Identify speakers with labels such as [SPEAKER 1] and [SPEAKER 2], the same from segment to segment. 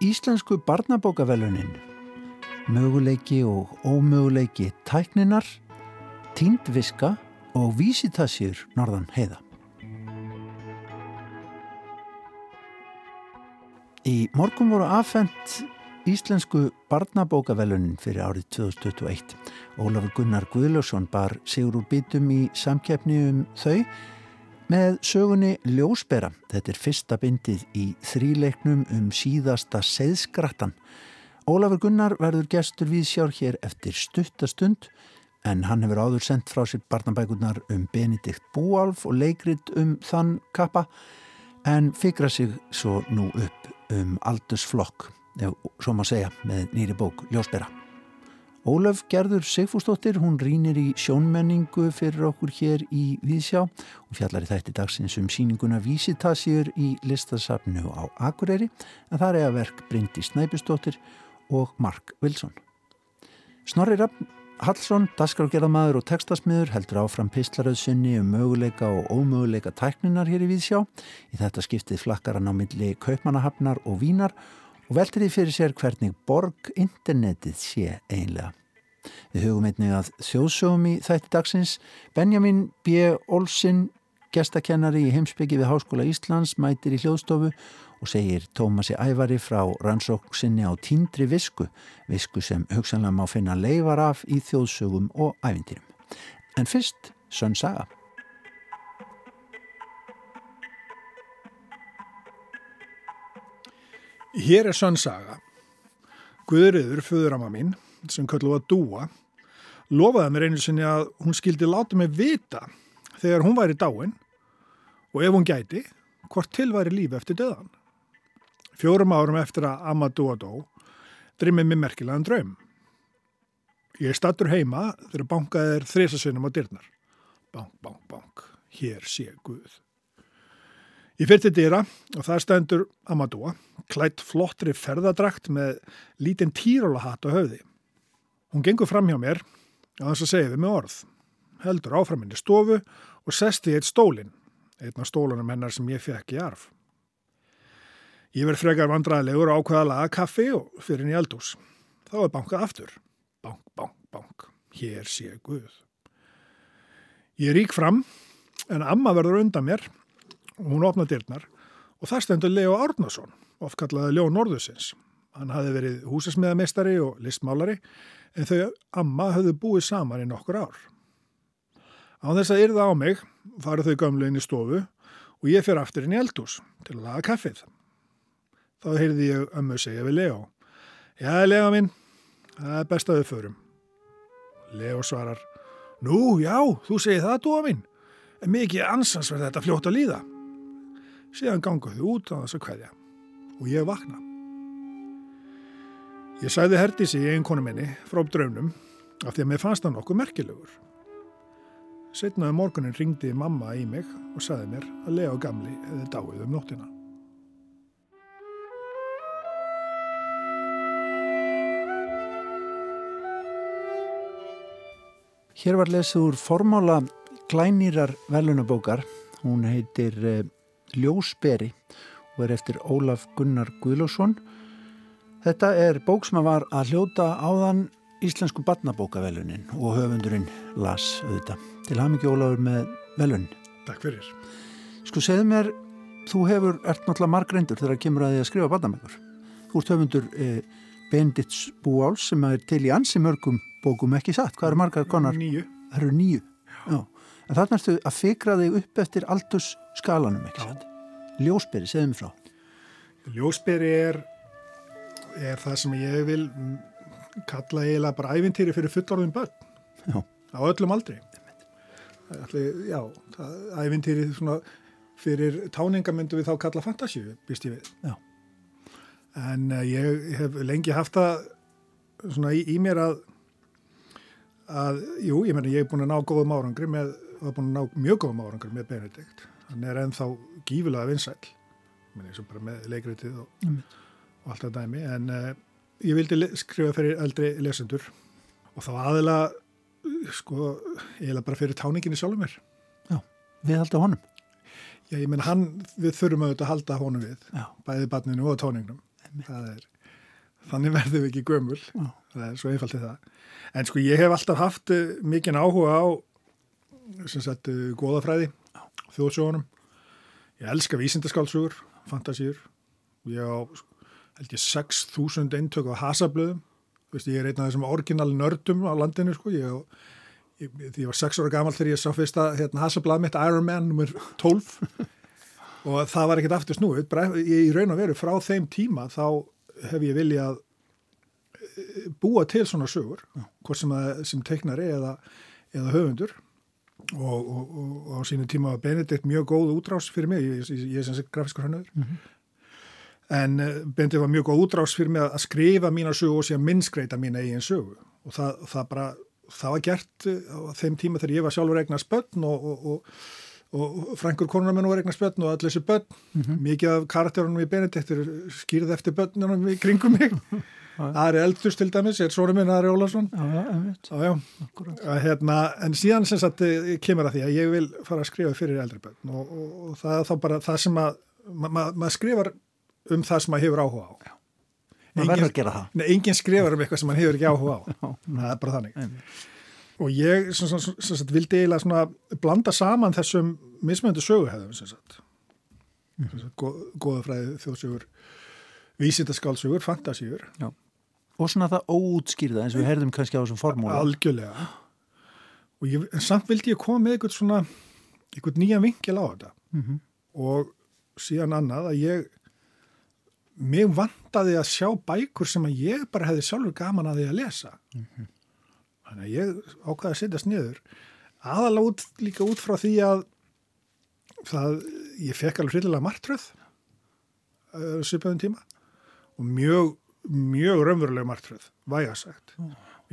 [SPEAKER 1] Íslensku barnabókavelunin möguleiki og ómöguleiki tækninar, tíndviska og vísitassjur norðan heiða. Í morgun voru aðfendt Íslensku barnabókavelunin fyrir árið 2021. Ólafur Gunnar Guðljósson bar sigur úr bítum í samkeppni um þau með sögunni Ljósbera. Þetta er fyrsta bindið í þríleiknum um síðasta seðskrattan. Ólafur Gunnar verður gestur við sjár hér eftir stuttastund en hann hefur áður sendt frá sér barnabækurnar um Benedikt Búalf og leikrit um þann kappa en fikra sig svo nú upp um Aldusflokk, svo maður segja, með nýri bók Ljósbera. Ólaf Gerður Sigfúsdóttir, hún rínir í sjónmenningu fyrir okkur hér í Víðsjá og fjallar í þætti dagsins um síninguna Vísitasjur í listasafnu á Akureyri en það er að verk Bryndi Snæbjörnsdóttir og Mark Wilson. Snorri Rapp Hallsson, dasgrágerðamaður og textasmiður heldur áfram pislaröðsunni um möguleika og ómöguleika tækninar hér í Víðsjá. Í þetta skiptið flakkaran á milli kaupmannahafnar og vínar og veltir því fyrir sér hvernig borg internetið sé einlega. Við hugum einnig að þjóðsögum í þætti dagsins. Benjamin B. Olsson, gestakennari í heimsbyggi við Háskóla Íslands, mætir í hljóðstofu og segir Tómasi Ævari frá rannsóksinni á tíndri visku, visku sem hugsanlega má finna leifar af í þjóðsögum og ævindýrum. En fyrst, Sönn Saga.
[SPEAKER 2] Hér er Sönn Saga. Guðriður, föðurama mín, sem köllu að dúa, lofaði mér einu sinni að hún skildi láta mig vita þegar hún væri dáin og ef hún gæti, hvort til væri lífi eftir döðan. Fjórum árum eftir að Amadou dó, drimmið mér merkilegan draum. Ég stattur heima þegar bankað er þrésasinnum á dyrnar. Bank, bank, bank, hér sé Guð. Ég fyrir til dýra og það stendur Amadou, klætt flottri ferðadrakt með lítinn týrólahatt á höfði. Hún gengur fram hjá mér og þess að segja þið með orð. Heldur áframinni stofu og sesti eitt stólinn, einn af stólunum hennar sem ég fekk í arf. Ég verð frekar vandraðilegur og ákveða að laga kaffi og fyrir henni eldús. Þá er bankað aftur. Bank, bank, bank. Hér sé Guð. Ég rík fram en amma verður undan mér og hún opna dyrnar og það stendur Leo Árnason, oft kallaði Leo Norðusins. Hann hafi verið húsasmiðamestari og listmálari en þau amma höfðu búið saman í nokkur ár. Á þess að yrða á mig farið þau gömlu inn í stofu og ég fyrir aftur inn í eldús til að laga kaffið. Þá heyrði ég ömmu segja við Leo. Já, Leo minn, það er best að við förum. Leo svarar. Nú, já, þú segir það, dúa minn. En mikið ansans verður þetta fljótt að líða. Síðan ganguðu út á þess að kvæðja. Og ég vakna. Ég sæði Herdísi í einkonu minni frá draunum af því að mér fannst það nokkuð merkilegur. Setnaði um morgunin ringdi mamma í mig og sagði mér að Leo gamli hefði dáið um nóttina.
[SPEAKER 1] Hér var lesið úr formála glænýrar velunabókar. Hún heitir eh, Ljósberi og er eftir Ólaf Gunnar Guðlásson. Þetta er bók sem var að hljóta áðan Íslensku barnabókavelunin og höfundurinn las auðvitað. Til haf mikið Ólafur með velun.
[SPEAKER 2] Takk fyrir.
[SPEAKER 1] Sko segðu mér, þú hefur, ert náttúrulega margreindur þegar það kemur að því að skrifa barnabækur. Þú ert höfundur eh, Bendits Búáls sem er til í ansi mörgum bókum ekki satt. Hvað eru margar konar?
[SPEAKER 2] Nýju.
[SPEAKER 1] Það eru nýju. Já. En þarna ertu að fikra þig upp eftir aldurs skalanum, ekki satt? Ljósberi, segðum frá.
[SPEAKER 2] Ljósberi er, er það sem ég vil kalla eiginlega bara ævintýri fyrir fullorðin börn.
[SPEAKER 1] Já.
[SPEAKER 2] Á öllum aldri. Allir, já, það, ævintýri fyrir táninga myndu við þá kalla fantasíu, býst ég við.
[SPEAKER 1] Já.
[SPEAKER 2] En uh, ég hef lengi haft það svona í, í mér að að, jú, ég menna, ég hef búin að ná góðum árangri með, er búin að ná mjög góðum árangri með Benedikt, hann er ennþá gífilega vinsæl, menn eins og bara með leikritið og,
[SPEAKER 1] Mm.
[SPEAKER 2] Og allt það dæmi, en uh, ég vildi skrifa fyrir eldri lesendur og þá aðila sko, eiginlega bara fyrir táninginni sjálfur mér.
[SPEAKER 1] Við haldum honum.
[SPEAKER 2] Já, ég menn hann, við þurfum auðvitað að halda honum við,
[SPEAKER 1] Já.
[SPEAKER 2] bæði barninu og tóningnum. Það er, þannig verðum við ekki gömul,
[SPEAKER 1] Já.
[SPEAKER 2] það er svo einfalt í það. En sko ég hef alltaf haft uh, mikinn áhuga á, sem sagt, uh, góðafræði, þjóðsjónum. Ég elska vísindaskálsugur, fantasíur. Ég á, held ég, 6.000 eintök á hasablöðum. Veist, ég er einn af þessum orginal nördum á landinu, sko. Ég ég, ég var 6 ára gammal þegar ég sá fyrsta hérna, hasablað mitt Iron Man nummer 12 og það var ekkert aftur snúið. Ég raun og veru frá þeim tíma þá hef ég viljað eh, búa til svona sögur, hvort sem, að, sem teiknari eða, eða höfundur og, og, og, og á sínu tíma var Benedikt mjög góð útrás fyrir mig, ég, er sem sagt grafiskur hannöður en uh, Benedikt var mjög góð útrás fyrir mig að skrifa mína sögu og síðan minnskreita mína eigin sögu. Og það, það bara, það var gert uh, á þeim tíma þegar ég var sjálfur eignar spötn og, og, og, og frængur konuna minn var eignar spötn og allir þessi börn. Mikið af karakterunum í Benedikt er skýrð eftir börnunum í kringum mig. Ari Eldurs til dæmis er svona minn Ari Ólarsson
[SPEAKER 1] Já, já,
[SPEAKER 2] hérna, en síðan sem sagt eh, kemur að því að ég vil fara að skrifa fyrir eldri börn og, og, og það þá bara það sem að ma, ma, maður skrifar um það sem maður hefur áhuga á.
[SPEAKER 1] Maður verður að gera það.
[SPEAKER 2] Nei, enginn skrifar um eitthvað sem maður hefur ekki áhuga á. það er bara þannig.
[SPEAKER 1] Einmitt.
[SPEAKER 2] Og ég sem, sem, sem sagt, vildi eiginlega svona blanda saman þessum mismöndu söguhefðum sem sagt. Mm -hmm. Góð, góðafræði þjóðsögur, vísindaskálsögur, fantasíur.
[SPEAKER 1] Já. Og svona það óútskýrða eins og við heyrðum kannski á þessum formúla.
[SPEAKER 2] Algjörlega. Og ég, samt vildi ég koma með eitthvað svona, eitthvað nýja vinkil á þetta.
[SPEAKER 1] Mhm.
[SPEAKER 2] Og síðan annað að ég, mig vantaði að sjá bækur sem að ég bara hefði sjálfur gaman að því að lesa. Þannig að ég ákvaði að setjast niður. Aðalega út, líka út frá því að það, ég fekk alveg hryllilega martröð uh, svipaðum tíma og mjög, mjög raunveruleg martröð, vægasagt.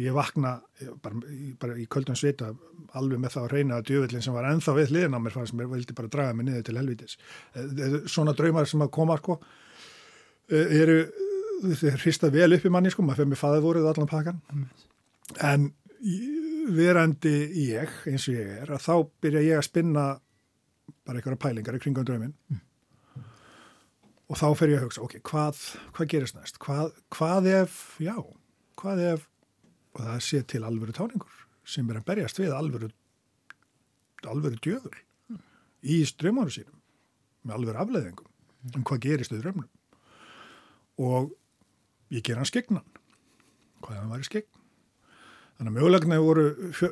[SPEAKER 2] Ég vakna ég, bara, ég, bara í köldum svita alveg með það að reyna að djöfellin sem var ennþá við hliðin á mér fannst mér vildi bara draga mig niður til helvitis. Svona draumar sem að koma sko eru þeir hrista vel upp í manni sko, maður fyrir með faðið allan pakkan en verandi ég eins og ég er að þá byrja ég að spinna bara einhverja pælingar í kringum drauminn. Og þá fer ég að hugsa, ok, hvað, hvað gerist næst? Hvað, hvað ef, já, hvað ef, og það sé til alvöru táningur sem er að berjast við alvöru, alvöru djöfur í strömmáru sínum með alvöru afleðingum um hvað gerist við draumnum og ég ger hann skegnan hvað hann væri skegn þannig að mögulegna voru fjö,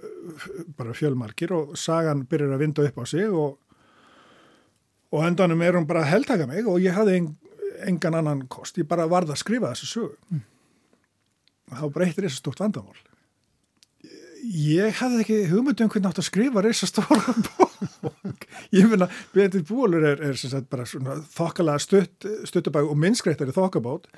[SPEAKER 2] bara fjölmarkir og sagan byrjar að vinda upp á sig og og endanum er hún bara að heldtaka mig og ég hafði en, engan annan kost, ég bara varð að skrifa þessu sögu. Mm. Var bara eitt reysa stórt vandamál. Ég hafði ekki hugmyndum hvernig átt að skrifa reysa stóra bók. Ég finna, Benedikt Bólur er, er sagt bara svona þokkalega stutt, stuttabæg og minnskreittari þokkabót.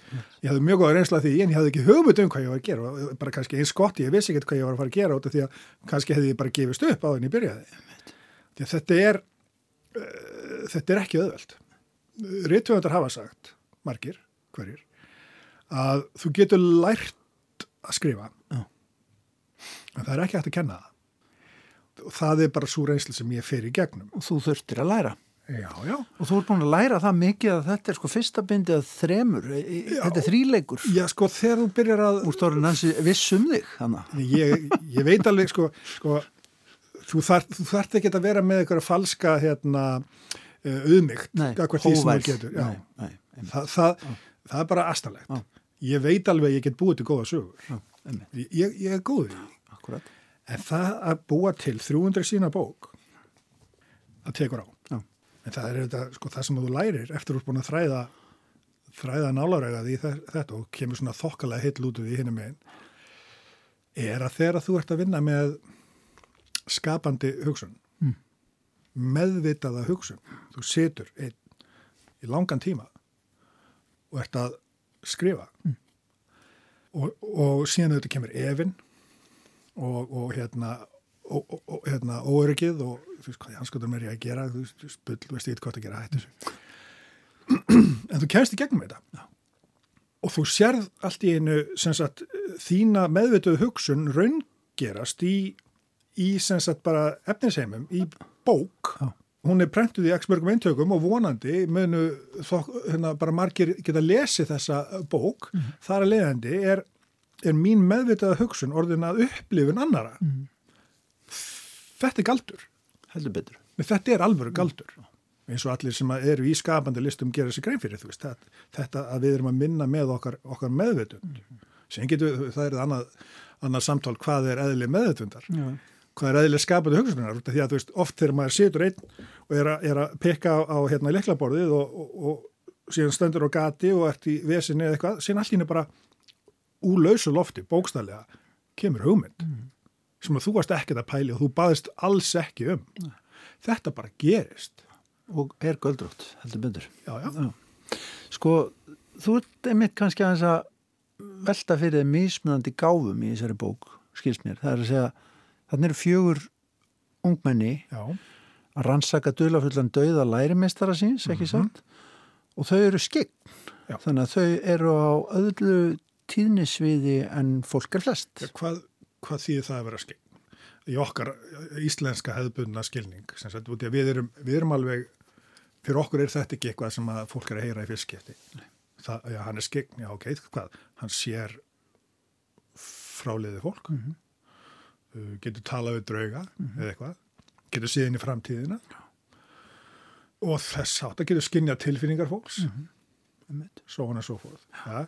[SPEAKER 2] Ég hafði mjög góða reynsla því en ég hafði ekki hugmyndum hvað ég var að gera og bara kannski eins gott, ég vissi ekki hvað ég var að fara að gera út af því að kannski hefði ég bara gefist upp á þenni ég byrjaði. Því að þetta er þetta er ekki öðvöld. Rítvöndar hafa sagt, margir, hverjir, að þú getur lært að skrifa. En það er ekki hægt að kenna það. Og það er bara svo reynslu sem ég fer í gegnum.
[SPEAKER 1] Og þú þurftir að læra.
[SPEAKER 2] Já, já.
[SPEAKER 1] Og þú ert búin að læra það mikið að þetta er sko fyrsta bindið að þremur. E- e-
[SPEAKER 2] Já.
[SPEAKER 1] Þetta er þríleikur.
[SPEAKER 2] Já, sko, þegar þú byrjar að...
[SPEAKER 1] Úr stórin hansi viss um þig, þannig.
[SPEAKER 2] Ég, ég veit alveg, sko, sko þú þarft þart ekki að vera með einhverja falska, hérna, uh, auðmygt.
[SPEAKER 1] Nei, nei, einmitt.
[SPEAKER 2] Það, það, það er bara astanlegt. Ég veit alveg að ég get búið til góða sögur. Ég, ég er góður í.
[SPEAKER 1] Akkurat.
[SPEAKER 2] En það að búa til 300 sína bók, það tekur á.
[SPEAKER 1] Já.
[SPEAKER 2] En það er þetta, sko, það sem þú lærir eftir úr búin að þræða, þræða nálarægað í þe- þetta og kemur svona þokkalega heill út úr því hinum megin, er að þegar þú ert að vinna með skapandi hugsun,
[SPEAKER 1] Mm.
[SPEAKER 2] meðvitaða hugsun, þú situr einn í langan tíma og ert að skrifa og, og síðan auðvitað kemur efinn og, og hérna og, og, hérna óöryggið og þú veist hvað hanskotur mér ég að gera þú veist, spull, þú veist eitthvað að gera hættu en þú kemst í gegnum þetta Já. og þú sérð allt í einu sagt þína meðvituð hugsun raungerast í, í sagt bara efnisheimum í bók
[SPEAKER 1] Já.
[SPEAKER 2] hún er prentuð í x mörgum eintökum og vonandi munu þó, hérna, bara margir geta lesið þessa bók, mm. þar að leiðandi er, er mín meðvitaða hugsun orðin að upplifun annara mm. þetta er galdur.
[SPEAKER 1] Heldur betur.
[SPEAKER 2] Þetta er alvöru galdur. Mm. eins og allir sem eru í skapandi listum gera sér grein fyrir veist, þetta, þetta að við erum að minna með okkar, okkar meðvitund. Sem getur, það er annað, annað samtál hvað er eðli meðvitundar hvað er eðli skapandi hugsunar því að veist, oft þegar maður situr einn og er að, er að pekka á, á hérna leiklaborðið og, og, og síðan stöndur á gati og ert í vesinni eða eitthvað, síðan er bara úr lausu lofti, bókstælega kemur hugmynd mm. sem að þú varst ekkert að pæli og þú baðist alls ekki um Nei. þetta bara gerist
[SPEAKER 1] og er göldrótt, heldur
[SPEAKER 2] já.
[SPEAKER 1] sko, þú ert einmitt kannski að þess að velta fyrir þeim mismunandi gáfum í þessari bók, skilst mér það er að segja Þannig eru fjögur ungmenni
[SPEAKER 2] Já.
[SPEAKER 1] að rannsaka dölafullan dauða lærimestara síns, ekki mm -hmm. sant? Og þau eru skegn. Þannig að þau eru á öðlu tíðnisviði en fólk er flest.
[SPEAKER 2] Ja, hvað, hvað þýðir það að vera skegn? Í okkar íslenska hefðbundna skilning. Sagt, við, erum, við erum alveg, fyrir okkur er þetta ekki eitthvað sem að fólk er að heyra í fyrstskipti. Það, já, hann er skegn, já, ok, hvað? Hann sér fráliði fólk. Mm -hmm. Getur talað við drauga mm -hmm. eða eitthvað, getur síðan í framtíðina og þess að getur skinnja tilfinningar fólks mm -hmm. svo hann er svo fóð ja.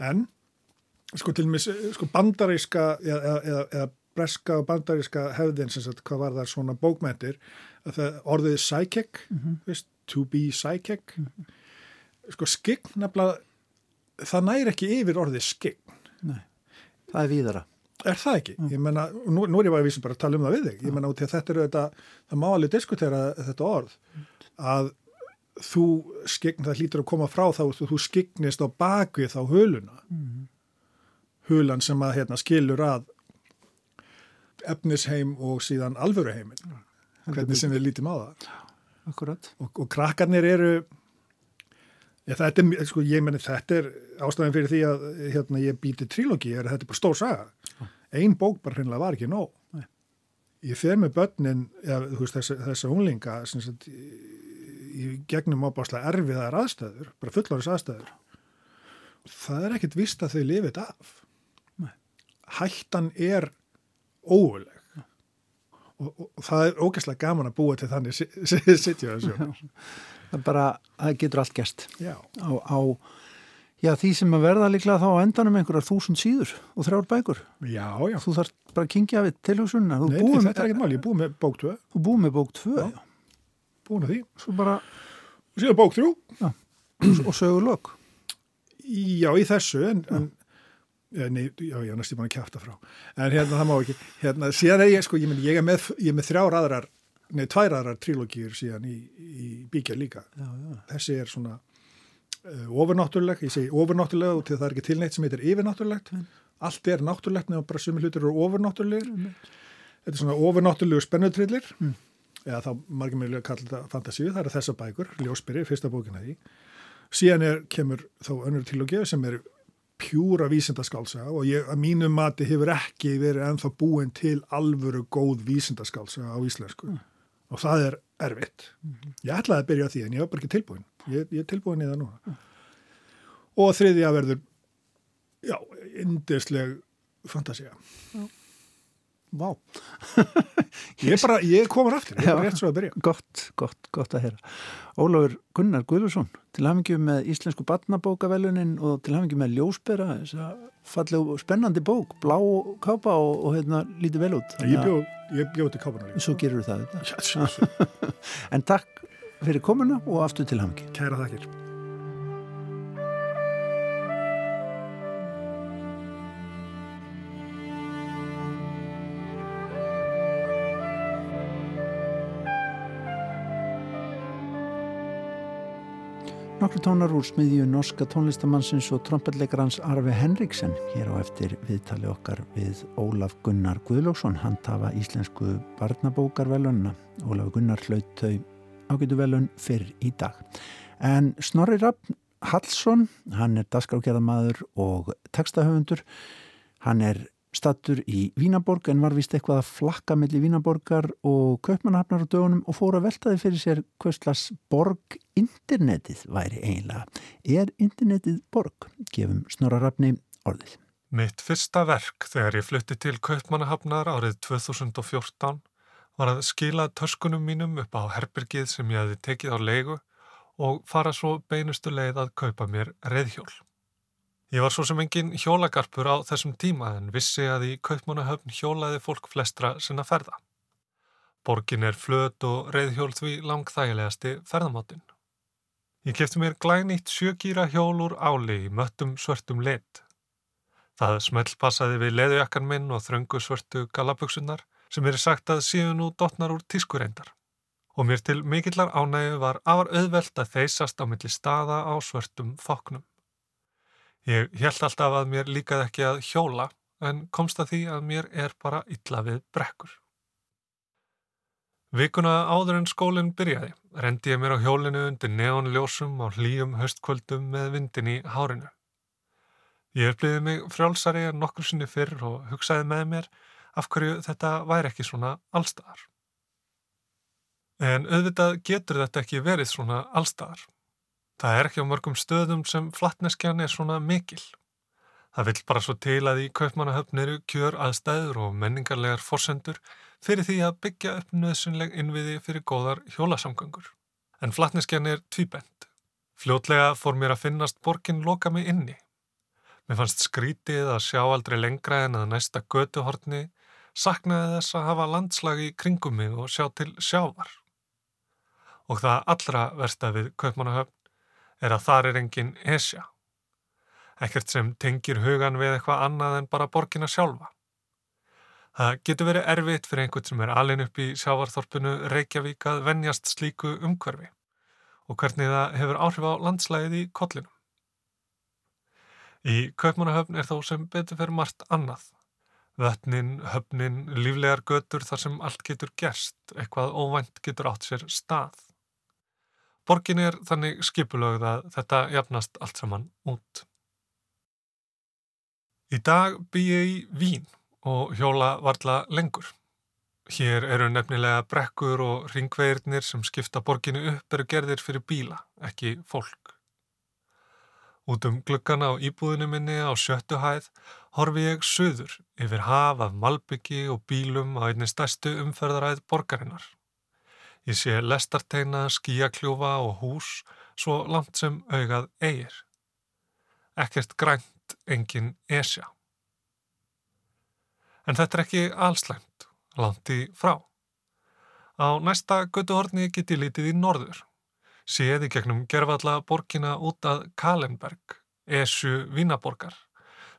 [SPEAKER 2] en sko til og með sko bandaríska eða, eða, eða breska og bandaríska hefðin sem sagt hvað var það svona bókmæntir orðið psychic mm -hmm. veist, to be psychic mhm. sko skign nefnilega það næri ekki yfir orðið skign
[SPEAKER 1] Nei, það er víðara
[SPEAKER 2] Er það ekki? Mm. Ég menna, nú, nú er ég bara að vísa bara að tala um það við þig. Ég menna út í að þetta eru þetta, það má alveg diskutera þetta orð, að þú skegn, það hlýtur að koma frá þá, þú, þú skegnist á bakvið þá huluna. Mm. Hulan sem að hérna, skilur að efnisheim og síðan alvöruheimin. Hvernig sem við lítum á það.
[SPEAKER 1] Akkurat.
[SPEAKER 2] Og, og krakkarnir eru Já, þetta er, sko, ég meni, þetta er ástæðan fyrir því að hérna, ég býti trílogi, er að þetta er bara stór saga. Einn bók bara hreinlega var ekki nóg. Nei. Ég fer með börnin, ja, veist, þessa, þessa unglinga, sagt, í gegnum ábáslega erfiðar aðstæður, bara fullorðis aðstæður. Það er ekkert vist að þau lifið af. Hættan er óuleg. Og, og, og það er ógæslega gaman að búa til þannig sitja
[SPEAKER 1] það bara, það getur allt gæst
[SPEAKER 2] á,
[SPEAKER 1] á já, því sem að verða líklega þá á endanum einhverjar þúsund síður og þrjár bækur.
[SPEAKER 2] Já, já.
[SPEAKER 1] þú þarf bara að kingja við tilhjóðsunna
[SPEAKER 2] Nei, nei þetta er ekkert mál, ég búið með bók 2
[SPEAKER 1] Þú búið með bók 2, já,
[SPEAKER 2] já. Búið með því.
[SPEAKER 1] Svo bara
[SPEAKER 2] Og síðan bók 3
[SPEAKER 1] Já, og sögur lög
[SPEAKER 2] Já, í þessu en, en nei, já, ég er næstu búin að kæfta frá en hérna það má ekki hérna, síðan er ég, sko, ég, meni, ég er með, með þrjár aðrar nei, tvær aðrar trilógýr síðan í, í bíkja líka.
[SPEAKER 1] Já, já.
[SPEAKER 2] Þessi er svona uh, ofurnáttúruleg, ég segi ofurnáttúrulega og til það er ekki tilneitt sem heitir yfirnáttúrulegt. Mm. Allt er náttúrulegt nefnum bara sumi hlutur eru ofurnáttúrulegir. Mm. Þetta er svona ofurnáttúrulegu spennutrillir mm. eða þá margir með að kalla þetta fantasíu, það eru þessa bækur, Ljósbyrri, fyrsta bókina því. Síðan er, kemur þá önnur trilógið sem er pjúra vísindaskálsa og ég að mínu mati hefur ekki verið ennþá búin til alvöru góð vísindaskálsa á íslensku. Mm og það er erfitt. Mm. Ég ætlaði að byrja því en ég var bara ekki tilbúin. Ég, ég er tilbúin í það núna. Mm. Og þriðja verður, já, indisleg fantasia.
[SPEAKER 1] Já. Vá.
[SPEAKER 2] ég, bara, ég komur aftur, ég er bara rétt svo að byrja.
[SPEAKER 1] Gott, gott, gott að heyra. Ólafur Gunnar Guðlusson, til hafingjum með Íslensku barnabókavelunin og til hafingjum með Ljósbera, þess að falleg og spennandi bók, blá kápa og, og hérna lítið vel út.
[SPEAKER 2] Ég bjóð bjó til kápana líka.
[SPEAKER 1] Svo gerur það
[SPEAKER 2] þetta.
[SPEAKER 1] En takk fyrir komuna og aftur til hamki
[SPEAKER 2] Kæra þakkir
[SPEAKER 1] Nokkru tónar úr smiðju norska tónlistamannsins og trompetleikarans Arve Henriksen hér á eftir viðtali okkar við Ólaf Gunnar Guðlóksson hann tafa íslensku barnabókarvelunna Ólaf Gunnar hlaut þau ágætu velun fyrr í dag. En Snorri Rapp Hallsson hann er dasgrákjæðamadur og textahöfundur. Hann er stattur í Vínaborg en var vist eitthvað að flakka melli Vínaborgar og Kaupmannhafnar á dögunum og fór að veltaði fyrir sér Kvöslas borg internetið væri eiginlega. Er internetið borg? Gefum snorrarafni orðið.
[SPEAKER 3] Mitt fyrsta verk þegar ég flutti til Kaupmannhafnar árið 2014 var að skila töskunum mínum upp á herbyrgið sem ég hefði tekið á leigu og fara svo beinustu leið að kaupa mér reyðhjól. Ég var svo sem engin hjólagarpur á þessum tíma en vissi að í kaupmannahöfn hjólaði fólk flestra sinna ferða. Borgin er flöt og reyðhjól því langþægilegasti ferðamáttin. Ég kefti mér glænýtt sjögýra hjól úr áli í möttum svörtum lit. Það smellpassaði við leðujakkan minn og þröngu svörtu galaböksunar sem er sagt að síðan nú dotnar úr tískureyndar. Og mér til mikillar ánægu var afar auðvelt að þeysast á milli staða á svörtum foknum. Ég held alltaf að mér líkaði ekki að hjóla en komst að því að mér er bara illa við brekkur. Vikuna áður en skólinn byrjaði rendi ég mér á hjólinu undir neonljósum á hlýjum höstkvöldum með vindin í hárinu. Ég upplýði mig frjálsari en nokkur sinni fyrr og hugsaði með mér af hverju þetta væri ekki svona allstaðar. En auðvitað getur þetta ekki verið svona allstaðar. Það er ekki á mörgum stöðum sem flattneskjan er svona mikil. Það vil bara svo til að í kaupmannahöfn eru kjör aðstæður og menningarlegar forsendur fyrir því að byggja upp nöðsynleg innviði fyrir góðar hjólasamgöngur. En flattneskjan er tvíbend. Fljótlega fór mér að finnast borgin loka mig inni. Mér fannst skrítið að sjá aldrei lengra en að næsta götuhortni saknaði þess að hafa landslagi kringum mig og sjá til sjávar. Og það allra versta við kaupmannahöfn er að þar er engin esja. Ekkert sem tengir hugan við eitthvað annað en bara borgina sjálfa. Það getur verið erfitt fyrir einhvern sem er alin upp í sjávarþorpinu Reykjavík að vennjast slíku umhverfi og hvernig það hefur áhrif á landslægið í kollinum. Í Kaupmannahöfn er þó sem betur fyrir margt annað. Vötnin, höfnin, líflegar götur þar sem allt getur gerst, eitthvað óvænt getur átt sér stað. Borgin er þannig skipulögð að þetta jafnast allt saman út. Í dag bý ég í Vín og hjóla varla lengur. Hér eru nefnilega brekkur og ringveirnir sem skipta borginu upp eru gerðir fyrir bíla, ekki fólk. Út um gluggana á íbúðinu minni á sjöttu hæð horfi ég söður yfir haf af malbyggi og bílum á einni stærstu umferðaræð borgarinnar. Ég sé lestarteina, skíakljúfa og hús svo langt sem augað eigir. Ekkert grænt, engin esja. En þetta er ekki allslæmt, langt í frá. Á næsta göduhorni get ég litið í norður. Séði gegnum gerfalla borgina út að Kalenberg, Esju Vínaborgar,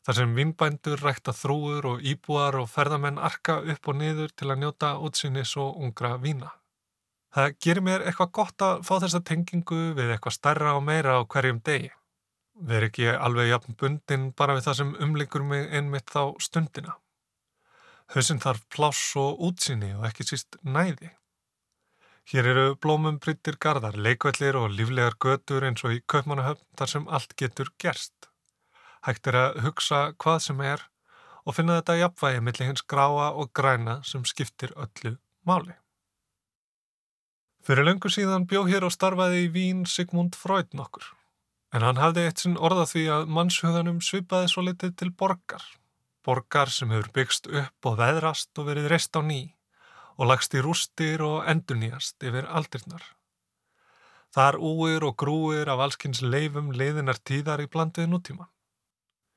[SPEAKER 3] þar sem vinnbændur rækta þrúur og íbúar og ferðamenn arka upp og niður til að njóta útsinnis og ungra vína. Það gerir mér eitthvað gott að fá þessa tengingu við eitthvað starra og meira á hverjum degi. Verð ekki alveg jafn bundin bara við það sem umlingur mig einmitt þá stundina. Hauðsinn þarf pláss og útsýni og ekki síst næði. Hér eru blómum bryttir gardar, leikvellir og líflegar götur eins og í kaupmannahöfn þar sem allt getur gerst. Hægt er að hugsa hvað sem er og finna þetta jafnvægi millir hins gráa og græna sem skiptir öllu máli. Fyrir lengur síðan bjó hér og starfaði í Vín Sigmund Freud nokkur. En hann hafði eitt sinn orða því að mannshuganum svipaði svo litið til borgar. Borgar sem hefur byggst upp og veðrast og verið reist á ný og lagst í rústir og endurnýjast yfir aldrinnar. Þar úir og grúir af allskynns leifum leiðinar tíðar í blandiði nútíman.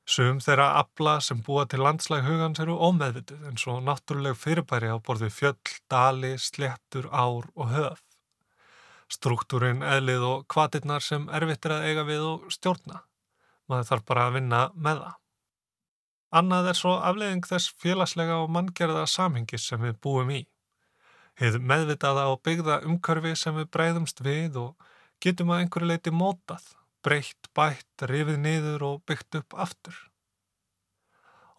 [SPEAKER 3] Sum þeirra abla sem búa til landslæg hugans eru ómeðvitið eins og náttúruleg fyrirbæri á borði fjöll, dali, slettur, ár og höf struktúrin, eðlið og kvatirnar sem erfitt er að eiga við og stjórna. Maður þarf bara að vinna með það. Annað er svo afleiðing þess félagslega og manngerða samhengis sem við búum í. Heið meðvitaða og byggða umkörfi sem við breyðumst við og getum að einhverju leiti mótað, breytt, bætt, rifið niður og byggt upp aftur.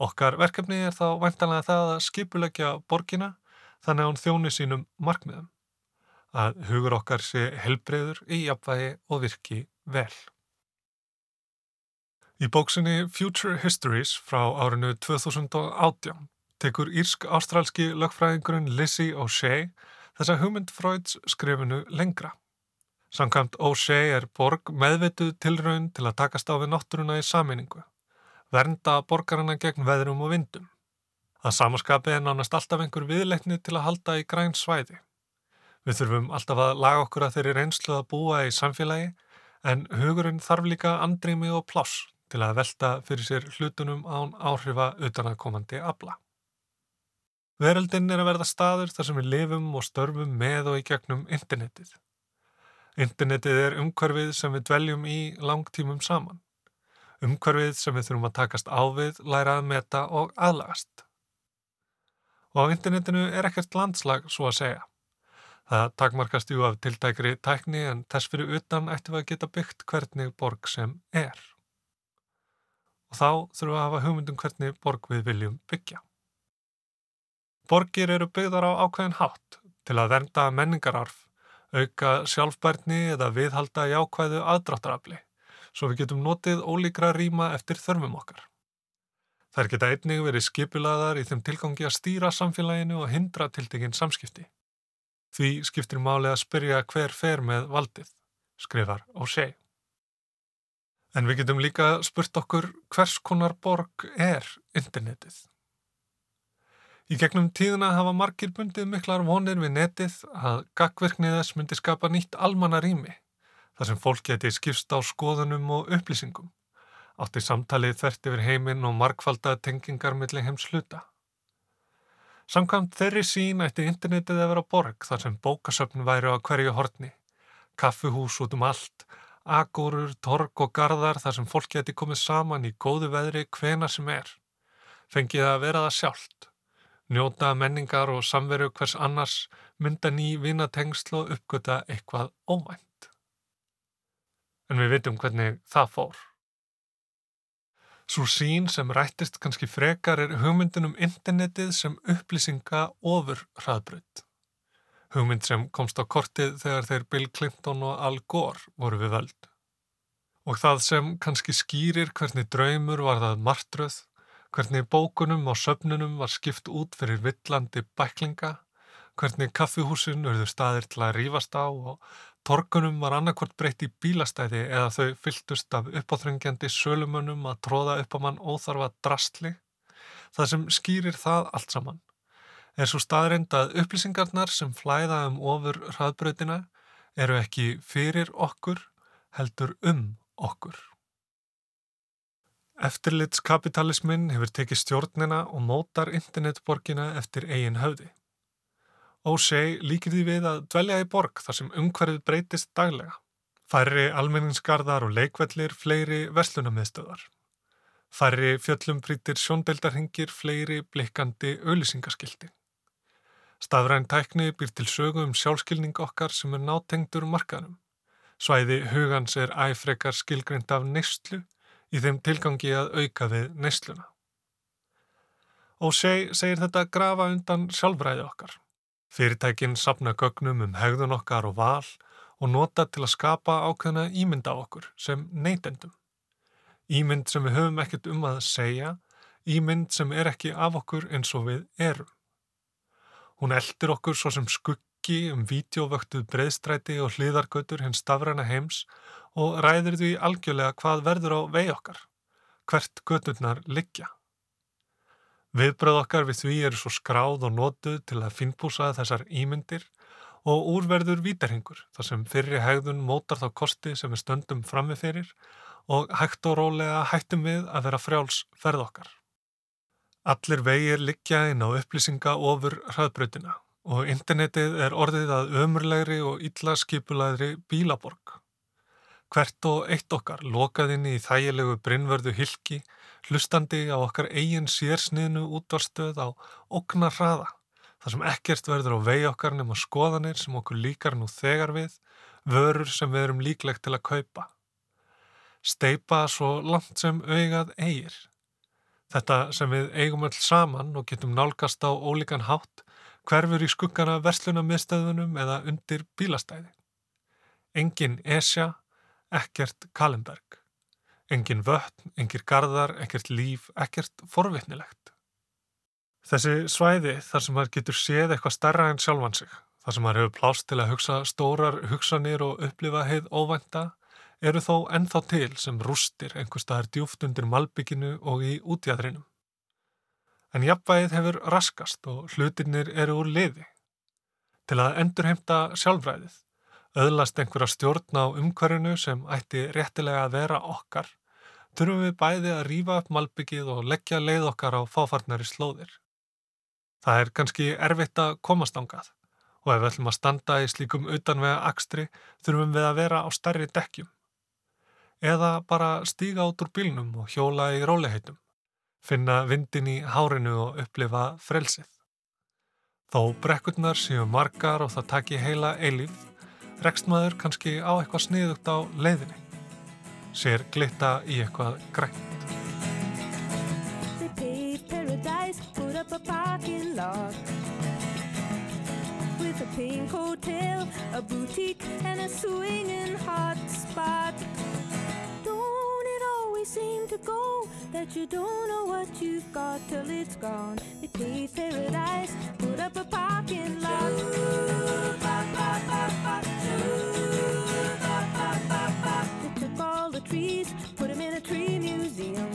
[SPEAKER 3] Okkar verkefni er þá vantanlega það að skipulegja borgina þannig að hún þjóni sínum markmiðum að hugur okkar sé helbreyður í jafnvægi og virki vel. Í bóksinni Future Histories frá árinu 2018 tekur írsk-ástrálski lögfræðingurinn Lizzie O'Shea þessa hugmynd Freuds skrifinu lengra. Samkvæmt O'Shea er borg meðvituð tilraun til að takast á við náttúruna í saminningu, vernda borgarna gegn veðrum og vindum. Það samaskapi er nánast alltaf einhver viðleikni til að halda í græn svæði. Við þurfum alltaf að laga okkur að þeirri reynslu að búa í samfélagi en hugurinn þarf líka andrými og pláss til að velta fyrir sér hlutunum án áhrifa utanakomandi abla. Veröldin er að verða staður þar sem við lifum og störfum með og í gegnum internetið. Internetið er umhverfið sem við dveljum í langtímum saman. Umhverfið sem við þurfum að takast á við, læra að meta og aðlagast. Og á internetinu er ekkert landslag svo að segja. Það takmarkast jú af tiltækri tækni en þess fyrir utan ættum við að geta byggt hvernig borg sem er og þá þurfum við að hafa hugmyndum hvernig borg við viljum byggja. Borgir eru byggðar á ákveðin hátt til að vernda menningararf, auka sjálfbærni eða viðhalda jákvæðu aðdráttarafli, svo við getum notið ólíkra rýma eftir þörfum okkar. Þær geta einnig verið skipulaðar í þeim tilgangi að stýra samfélaginu og hindra tiltekinn samskipti. Því skiptir máli að spyrja hver fer með valdið, skrifar O'Shea. En við getum líka spurt okkur hvers konar borg er internetið. Í gegnum tíðina hafa margir bundið miklar vonir við netið að gagverknið þess myndi skapa nýtt almanna rými, þar sem fólk geti skipst á skoðunum og upplýsingum, átti samtalið þvert yfir heiminn og markfalda tengingar millir heims hluta. Samkvæmt þeirri sín ætti internetið að vera borg þar sem bókasöfn væri á hverju hortni, kaffuhús út um allt, agórur, torg og gardar þar sem fólk geti komið saman í góðu veðri hvena sem er. Fengið að vera það sjálft. Njóta menningar og samveru hvers annars mynda ný vinatengsl og uppgöta eitthvað óvænt. En við veitum hvernig það fór. Svo sín sem rættist kannski frekar er hugmyndunum internetið sem upplýsinga ofur hraðbrödd hugmynd sem komst á kortið þegar þeir Bill Clinton og Al Gore voru við völd. Og það sem kannski skýrir hvernig draumur var það martröð, hvernig bókunum og söfnunum var skipt út fyrir villandi bæklinga, hvernig kaffihúsin urður staðir til að rýfast á og torkunum var annarkvort breytt í bílastæði eða þau fylltust af uppáþrengjandi sölumönnum að tróða upp á mann óþarfa drastli, það sem skýrir það allt saman er svo staðreind að upplýsingarnar sem flæða um ofur hraðbröðina eru ekki fyrir okkur, heldur um okkur. Eftirlitskapitalismin hefur tekið stjórnina og mótar internetborgina eftir eigin höfði. Ósei líkir því við að dvelja í borg þar sem umhverfið breytist daglega. Færri almenningsgarðar og leikvellir, fleiri verslunamiðstöðar. Færri fjöllum brítir sjóndeldarhingir, fleiri blikkandi auðlýsingaskildi. Stafræn tækni býr til sögu um sjálfskilning okkar sem er nátengdur markaðnum. Svæði hugans er æfrekar skilgrind af neyslu í þeim tilgangi að auka við neysluna. Seg, segir þetta grafa undan sjálfræði okkar. Fyrirtækinn sapna gögnum um hegðun okkar og val og nota til að skapa ákveðna ímynd á okkur sem neytendum. Ímynd sem við höfum ekkert um að segja, ímynd sem er ekki af okkur eins og við erum. Hún eldir okkur svo sem skuggi um vídeovöktuð breyðstræti og hliðargötur hins stafræna heims og ræður því algjörlega hvað verður á vei okkar, hvert göturnar liggja. Viðbröð okkar við því eru svo skráð og nótuð til að finnbúsa þessar ímyndir og úrverður vítarhingur þar sem fyrri hegðun mótar þá kosti sem við stöndum frammiðferir og hægt og rólega hættum við að vera frjáls ferð okkar. Allir vegir liggja inn á upplýsinga ofur hraðbröðina og internetið er orðið að ömurlegri og illa skipulaðri bílaborg. Hvert og eitt okkar lokaðinn í þægilegu brinnvörðu hilki, hlustandi á okkar eigin sérsniðnu útvarstöð á okna hraða, þar sem ekkert verður á vegi okkar nema skoðanir sem okkur líkar nú þegar við, vörur sem við erum líklegt til að kaupa. Steipa svo langt sem augað eigir. Þetta sem við eigum öll saman og getum nálgast á ólíkan hátt hverfur í skuggana verslunarmiðstöðunum eða undir bílastæði. Engin Esja, ekkert Kalenberg.
[SPEAKER 4] Engin vötn, engir gardar, ekkert líf, ekkert forvitnilegt. Þessi svæði þar sem maður getur séð eitthvað starra en sjálfan sig, þar sem maður hefur plást til að hugsa stórar hugsanir og upplifa heið óvænta, eru þó ennþá til sem rústir einhver staðar djúft undir malbygginu og í útjæðrinum. En jafnvægið hefur raskast og hlutinir eru úr liði. Til að endurheimta sjálfræðið, öðlast einhverja stjórn á umhverjunu sem ætti réttilega að vera okkar, þurfum við bæði að rýfa upp malbyggið og leggja leið okkar á fáfarnari slóðir. Það er kannski erfitt að komast ángað og ef við ætlum að standa í slíkum utanvega akstri þurfum við að vera á starri dekkjum. Eða bara stíga út úr bílnum og hjóla í róliheitum finna vindin í hárinu og upplifa frelsið. Þó brekkurnar séu margar og það taki heila eilíf, rekst maður kannski á eitthvað sniðugt á leiðinni. Sér glitta í eitthvað grænt. They paved paradise, put up a parking lot With a pink hotel, a boutique and a swinging hot spot Don't it always seem to go that you don't know what you've got till it's gone. They paved paradise, put up a parking lot. They took all the trees, put them in a tree museum.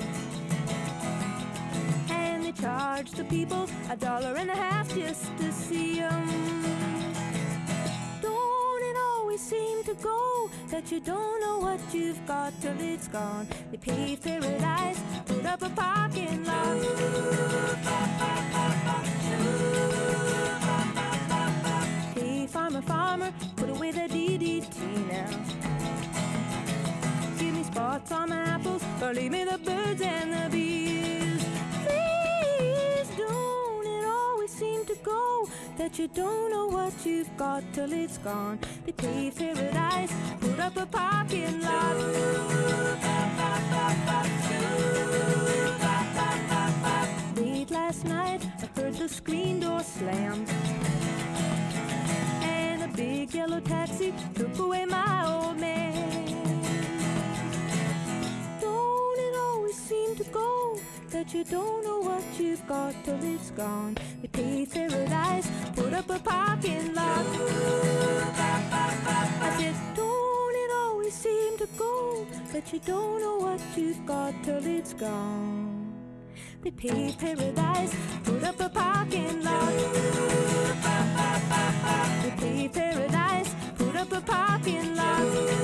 [SPEAKER 4] And they charge the people a dollar and a half just to see them Don't it always seem to go that you don't know what you've got till it's gone. They paved paradise, put up a parking lot. Hey, farmer, farmer, put away the DDT now. Give me spots on apples, or leave me the birds and the bees. Please don't it always seem to go that you don't know what you've got till it's gone. They paved paradise, put up a parking lot. Late last night, I heard the screen door slam. And a big yellow taxi took away my old man. Seem to go? that you don't know what you've got till it's gone. They paved paradise, put up a parking lot. I said, don't it always seem to go that you don't know what you've got till it's gone. They paved paradise, put up a parking lot. They paved paradise, put up a parking lot.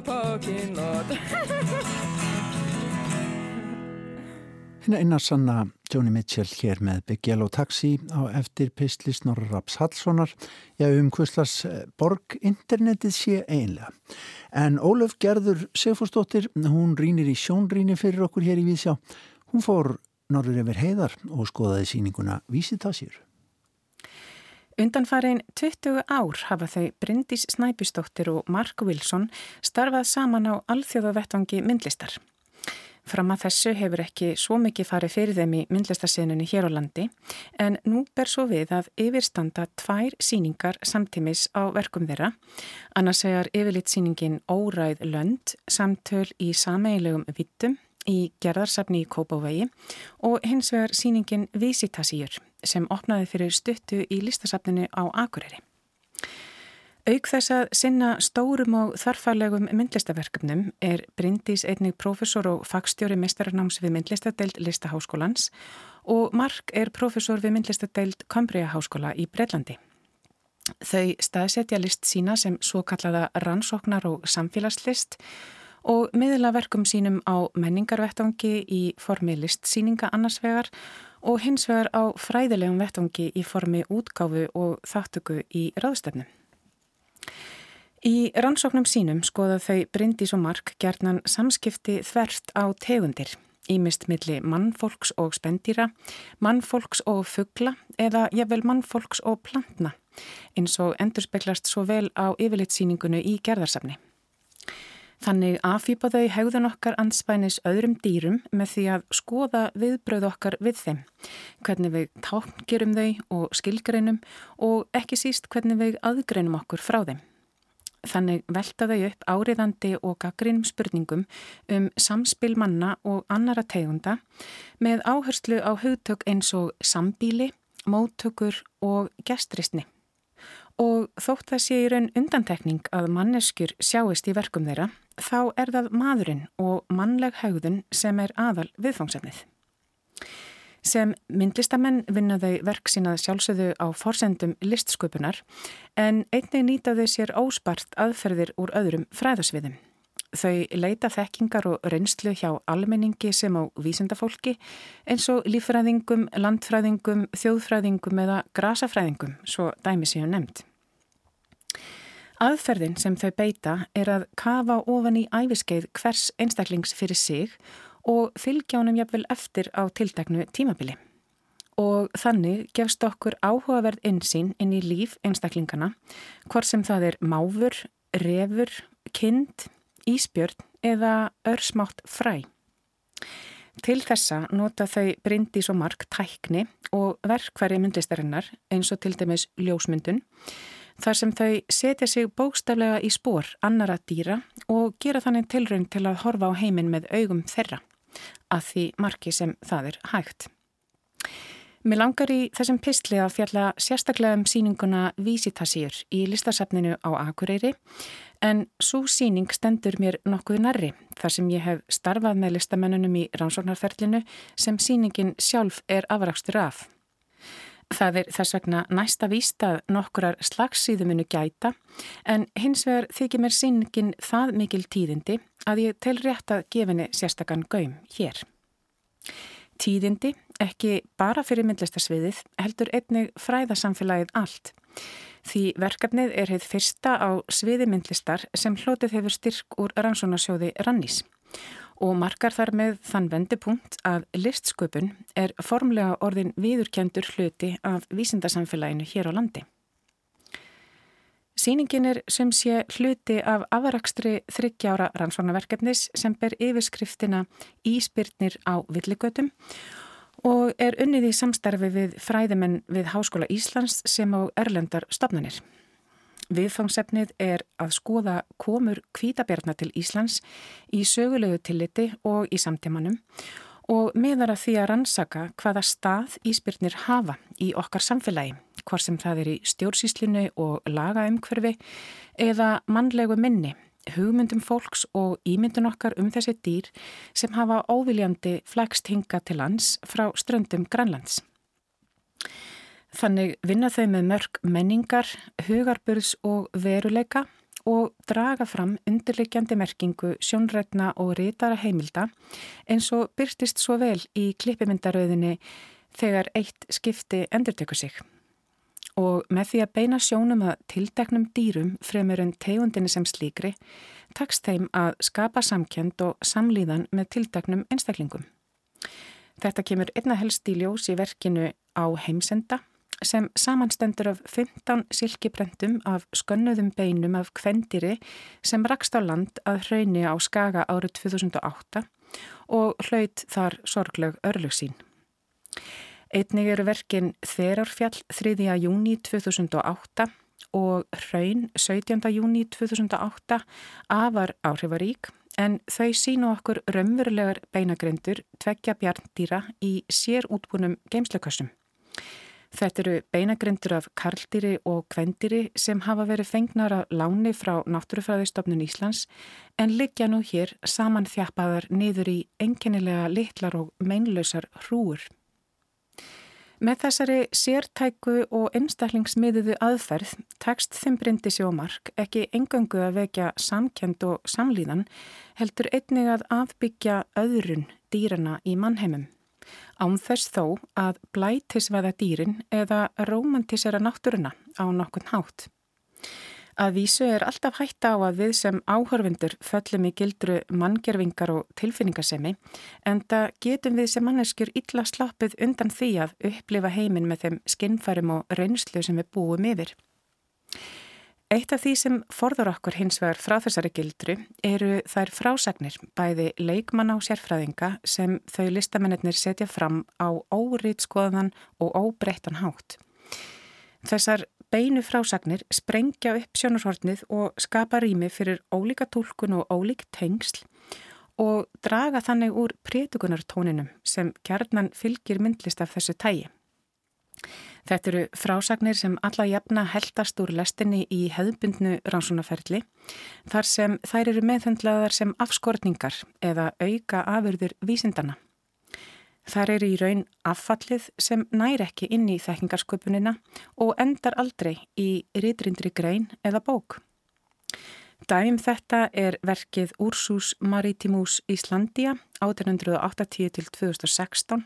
[SPEAKER 4] A parking lot. Hérna eina sanna Joni Mitchell hér með Big Yellow Taxi á eftir Pistli Snorra Raps Hallssonar. Já um hvistlas eh, borg internetið sé einlega en Ólöf Gerður Sigfúrsdóttir hún rínir í sjónríni fyrir okkur hér í Vísjá. Hún fór norður yfir heiðar og skoðaði síninguna Vísitasjur
[SPEAKER 5] Undanfærin 20 ár hafa þau Bryndís Snæbjörnsdóttir og Mark Wilson starfað saman á alþjóðavettvangi myndlistar. Fram að þessu hefur ekki svo mikið farið fyrir þeim í myndlistarsenunni hér á landi en nú ber svo við að yfirstanda tvær síningar samtímis á verkum þeirra. Annars vegar yfirlitt síningin Óræð Lönd, samtöl í sameilegum vittum í gerðarsafni í Kópavegi og hins vegar síningin Visitasíur sem opnaði fyrir stuttu í listasafninu á Akureyri. Auk þess að sinna stórum og þarfælegum myndlistaverkefnum er Bryndís einnig profesor og fagstjóri mestararnáms við myndlistadeild Listaháskólans og Mark er profesor við myndlistadeild Cambria Háskóla í Breitlandi. Þau staðsetja list sína sem svo kallaða rannsóknar og samfélagslist og miðla verkum sínum á menningarvettvangi í formi listsýninga annarsvegar og hins vegar á fræðilegum vettvangi í formi útgáfu og þáttöku í ráðstöfnum. Í rannsóknum sínum skoða þau Bryndís og Mark gerðnan samskipti þverst á tegundir, ímist milli mannfolks og spendýra, mannfolks og fuggla eða jafnvel mannfolks og plantna, eins og endur speklast svo vel á yfirlitsýningunu í gerðarsafni. Þannig afýpa þau hegðun okkar anspænis öðrum dýrum með því að skoða viðbröð okkar við þeim, hvernig við tákngerum þau og skilgreinum og ekki síst hvernig við aðgreinum okkur frá þeim. Þannig velta þau upp áriðandi og gaggrínum spurningum um samspil manna og annara tegunda með áherslu á hugtök eins og sambíli, móttökur og gestristni. Og þótt það sé í raun undantekning að manneskjur sjáist í verkum þeirra, þá er það maðurinn og mannleg haugðun sem er aðal viðfangsefnið. Sem myndlistamenn vinna þau verk sínað sjálfsögðu á forsendum listsköpunar en einnig nýta þau sér óspart aðferðir úr öðrum fræðasviðum. Þau leita þekkingar og reynslu hjá almenningi sem á vísindafólki eins og lífræðingum, landfræðingum, þjóðfræðingum eða grasafræðingum, svo dæmi séu nefnd. Aðferðin sem þau beita er að kafa ofan í æfiskeið hvers einstaklings fyrir sig og fylgja honum jafnvel eftir á tildæknu tímabili. Og þannig gefst okkur áhugaverð insýn inn í líf einstaklingana, hvort sem það er máfur, refur, kind, íspjörn eða örsmátt fræ. Til þessa nota þau brindi svo mark tækni og verkværi myndlistarinnar eins og til dæmis ljósmyndun þar sem þau setja sig bókstaflega í spór annara dýra og gera þannig tilraun til að horfa á heiminn með augum þeirra að því marki sem það er hægt. Mér langar í þessum pistli að fjalla sérstaklega um síninguna Vísitasýr í listasafninu á Akureyri en svo síning stendur mér nokkuð nærri þar sem ég hef starfað með listamennunum í rannsóknarferlinu sem síningin sjálf er afrakstur af. Það er þess vegna næsta vístað nokkurar slagsíðumunu gæta en hins vegar þykir mér síningin það mikil tíðindi að ég tel rétt að gefinni sérstakann gaum hér. Tíðindi, ekki bara fyrir myndlistarsviðið, heldur einnig fræðasamfélagið allt. Því verkefnið er heið fyrsta á sviði myndlistar sem hlotið hefur styrk úr rannsónarsjóði Rannís og markar þar með þann vendipunkt að listsköpun er formlega orðin viðurkendur hluti af vísindarsamfélaginu hér á landi. Sýningin er sem sé hluti af afrakstri þryggjára rannsónaverkefnis sem ber yfirskriftina Íspyrnir á villigötum og er unnið í samstarfi við fræðimenn við Háskóla Íslands sem á Erlendar stopnarnir. Viðfangsefnið er að skoða komur kvítabjarnar til Íslands í sögulegu tilliti og í samtímanum og meðar að því að rannsaka hvaða stað íspyrnir hafa í okkar samfélagi, hvort sem það er í stjórnsýslinu og lagaumhverfi eða mannlegu minni, hugmyndum fólks og ímyndun okkar um þessi dýr sem hafa óviljandi flækst hinga til lands frá ströndum Grænlands. Þannig vinna þau með mörg menningar, hugarburðs og veruleika og draga fram undirleikjandi merkingu sjónrætna og rítara heimilda eins og byrstist svo vel í klippimyndaröðinni þegar eitt skipti endurtekur sig. Og með því að beina sjónum að tildeknum dýrum fremur en tegundinni sem slíkri, takst þeim að skapa samkjönd og samlíðan með tildeknum einstaklingum. Þetta kemur einna helst í ljós í verkinu á heimsenda sem samanstendur af 15 silkibrendum af skönnuðum beinum af kvendiri sem rakst á land að hrauni á Skaga árið 2008 og hlaut þar sorgleg örlug sín. Einnig eru verkin Þerarfjall 3. júni 2008 og Hraun 17. júni 2008 afar áhrifarík en þau sínu okkur raunverulegar beinagrendur tveggja bjarndýra í sér útbúnum geimslökassum. Þetta eru beinagrindur af karldýri og kvendýri sem hafa verið fengnar að láni frá Náttúrufræðistofnun Íslands en liggja nú hér saman þjappaðar niður í enginnilega litlar og meinlausar hrúur. Með þessari sértæku og einstaklingsmiðuðu aðferð tekst þeim brindi sjómark ekki engöngu að vekja samkend og samlíðan heldur einnig að afbyggja öðrun dýrana í mannheimum ánþess þó að blætisveða dýrin eða romantisera náttúruna á nokkun hátt. Að vísu er alltaf hægt á að við sem áhörfundur föllum í gildru manngerfingar og tilfinningasemi en það getum við sem manneskjur illa slappið undan því að upplifa heiminn með þeim skinnfærum og reynslu sem við búum yfir. Eitt af því sem forður okkur hins vegar frá þessari gildru eru þær frásagnir, bæði leikmann á sérfræðinga sem þau listamennir setja fram á órið skoðan og óbreyttan hátt. Þessar beinu frásagnir sprengja upp sjónarhortnið og skapa rými fyrir ólíka tólkun og ólík tengsl og draga þannig úr prétugunartóninum sem kjarnan fylgir myndlist af þessu tægi. Þetta eru frásagnir sem alla jafna heldast úr lestinni í hefðbundnu rannsónaferli þar sem þær eru meðhendlaðar sem afskortningar eða auka afurður vísindana. Þar eru í raun affallið sem næri ekki inn í þekkingarsköpunina og endar aldrei í ritrindri grein eða bók. Dæm þetta er verkið Ursus Maritimus Íslandia 1880-2016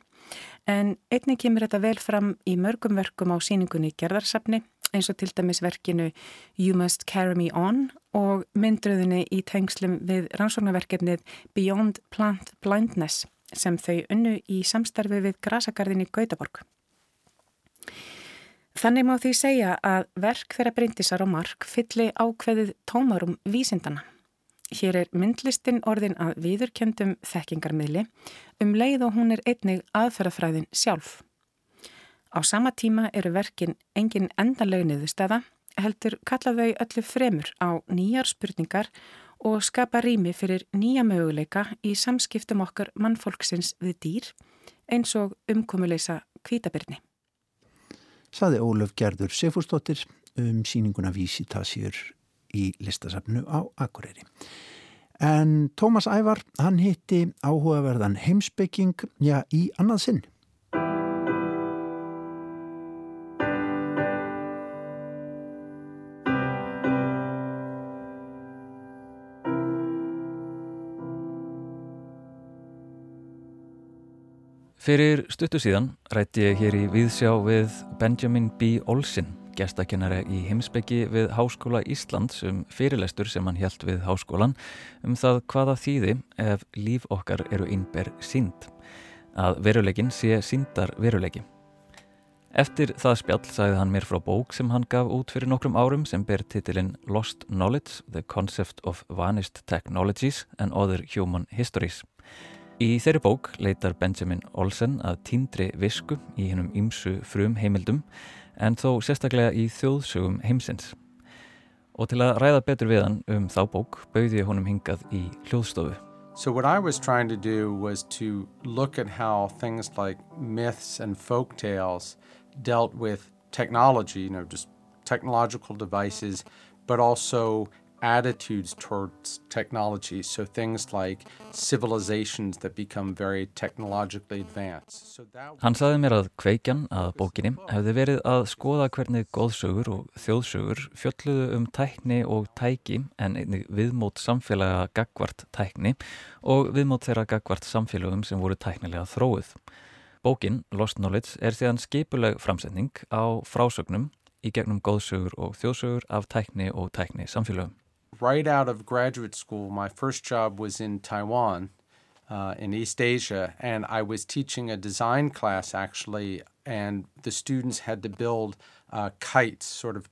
[SPEAKER 5] en einnig kemur þetta vel fram í mörgum verkum á síningunni gerðarsafni eins og til dæmis verkinu You Must Carry Me On og myndröðinni í tengslum við rannsóknarverkefnið Beyond Plant Blindness sem þau unnu í samstarfi við Grasagarðinni Gautaborg. Þannig má því segja að verk þeirra breyndisar og mark fylli ákveðið tómarum vísindana. Hér er myndlistin orðin að viðurkjöndum þekkingarmiðli um leið og hún er einnig aðferðafræðin sjálf. Á sama tíma eru verkin engin endanlegu niðurstaða, heldur kalla þau öllu fremur á nýjar spurningar og skapa rými fyrir nýja möguleika í samskiptum okkar mannfólksins við dýr eins og umkomuleisa kvítabirni
[SPEAKER 1] saði Ólöf Gerður Sefúrstóttir um síninguna Vísitasjur í listasafnu á Akureyri. En Tómas Ævar, hann hitti áhugaverðan heimsbygging, já, í annað sinn.
[SPEAKER 6] Fyrir stuttu síðan rætti ég hér í viðsjá við Benjamin B. Olsen, gestakennari í heimsbyggi við Háskóla Íslands um fyrirlestur sem hann hjælt við háskólan um það hvaða þýði ef líf okkar eru innber sínd, að verulegin sé síndar veruleiki. Eftir það spjall sagði hann mér frá bók sem hann gaf út fyrir nokkrum árum sem ber titilinn Lost Knowledge, The Concept of Vanished Technologies and Other Human Histories. Í þeirri bók leitar Benjamin Olsen að tíndri visku í hennum ymsu frum heimildum en þó sérstaklega í þjóðsögum heimsins. Og til að ræða betur við hann um þá bók bauði ég honum hingað í hljóðstofu.
[SPEAKER 7] So what I was trying to do was to look at how things like myths and folk tales dealt with technology, you know, just technological devices, but also attitudes towards technology. So things like civilizations that become very technologically advanced.
[SPEAKER 6] Hann saði mér að kveikjan að bókinni hefði verið að skoða hvernig góðsögur og þjóðsögur fjölluðu um tækni og tæki en viðmót samfélaga gagvart tækni og viðmót þeirra gagvart samfélagum sem voru tæknilega þróið. Bókin, Lost Knowledge, er síðan skipuleg framsetning á frásögnum í gegnum góðsögur og þjóðsögur af tækni og tækni samfélagum.
[SPEAKER 7] Right out of graduate school, my first job was in Taiwan, uh, in East Asia, and I was teaching a design class actually, and the students had to build uh, kites, sort of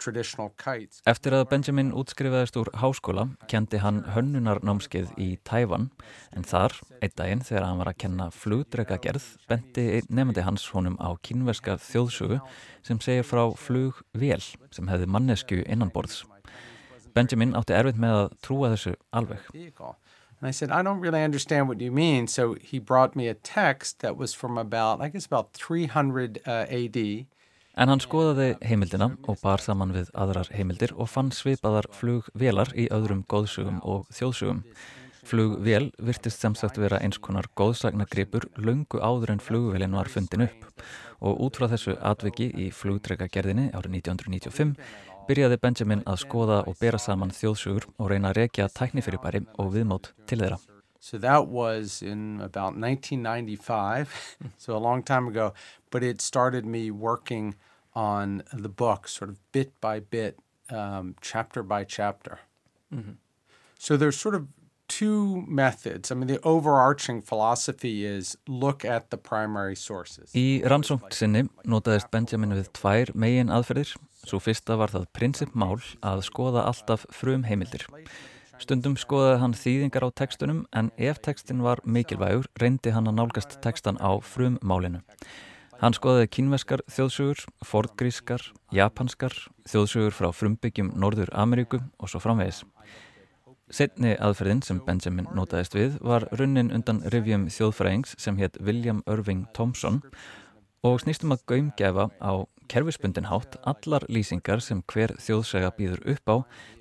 [SPEAKER 7] kites.
[SPEAKER 6] Eftir að Benjamin útskrifaðist úr háskóla, kendi hann hönnunarnámskeið í Tævan, en þar, einn daginn þegar hann var að kenna flugdregagerð, benti nefndi hans honum á kynverska þjóðsugu sem segir frá flugvél sem hefði mannesku innanborðs. Benjamin átti erfitt með að trúa þessu alveg.
[SPEAKER 7] And I said, I don't really understand what you mean. So he brought me a text that was from about, I guess about 300 uh, AD.
[SPEAKER 6] En hann skoðaði heimildina og bar saman við aðrar heimildir og fann svipaðar flugvélar í öðrum góðsugum og þjóðsugum. Flugvél virtist sem sagt vera eins konar góðsagnagripur lungu áður en flugvélin var fundin upp og út frá þessu atviki í flugdregagerðinni árið 1995 byrjaði Benjamin að skoða og bera saman þjóðsugur og reyna að rekja tæknifyrirbæri og viðmót til þeirra.
[SPEAKER 7] So that was in about 1995, so a long time ago, but it started me working on the book sort of bit by bit, um, chapter by chapter. Mm -hmm. So there's sort of two methods. I mean, the overarching philosophy is look at the primary sources.
[SPEAKER 6] Í rannsókn sinni notaðist Benjamin við tvær megin aðferðir Svo fyrsta var það prinsipmál að skoða alltaf frum heimildir. Stundum skoðaði hann þýðingar á tekstunum en ef tekstin var mikilvægur reyndi hann að nálgast tekstan á frum málinu. Hann skoðaði kínveskar þjóðsugur, fordgrískar, japanskar, þjóðsugur frá frumbyggjum Norður Ameríku og svo framvegis. Setni aðferðin sem Benjamin notaðist við var runnin undan rivjum þjóðfræðings sem hétt William Irving Thompson og snýstum að gaumgæfa á kerfisbundin hátt allar lýsingar sem hver þjóðsega býður upp á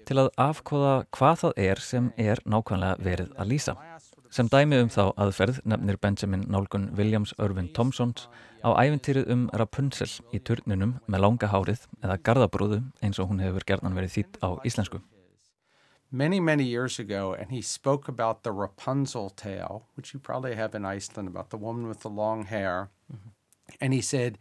[SPEAKER 6] til að afkóða hvað það er sem er nákvæmlega verið að lýsa. Sem dæmi um þá aðferð nefnir Benjamin nálgun Williams Irvin Thompsons á æfintýrið um Rapunzel í turnunum með langa hárið eða gardabrúðu eins og hún hefur gerðan verið þýtt á íslensku.
[SPEAKER 7] Many, many years ago, and he spoke about the Rapunzel tale, which you probably have in Iceland, about the woman with the long hair. Mm -hmm. And he said,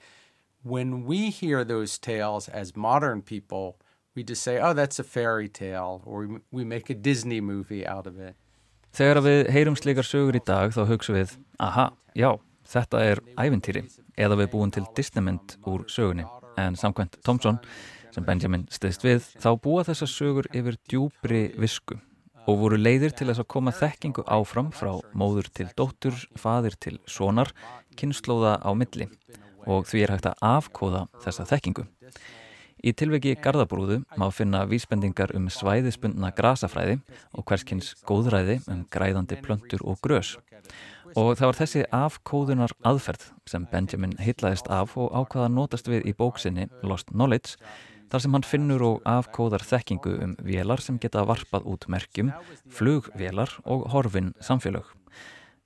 [SPEAKER 7] when we hear those tales as modern people, we just say, oh, that's a fairy tale, or we, make a Disney movie out of it.
[SPEAKER 6] Þegar við heyrum slikar sögur í dag þá hugsa við, aha, já, þetta er ævintýri eða við búum til Disneymynd úr sögunni. En samkvæmt Thompson, sem Benjamin stiðst við, þá búa þessar sögur yfir djúbri visku og voru leiðir til þess að koma þekkingu áfram frá móður til dóttur, fadir til sonar, kynnslóða á milli og því er hægt að afkóða þessa þekkingu. Í tilveki gardabrúðu má finna vísbendingar um svæðispundna grasafræði og hverskins góðræði um græðandi plöntur og grös. Og það var þessi afkóðunar aðferð sem Benjamin heitlaðist af og ákvaða notast við í bóksinni Lost Knowledge þar sem hann finnur og afkóðar þekkingu um vélar sem geta varpað út merkjum, flugvélar og horfin samfélög.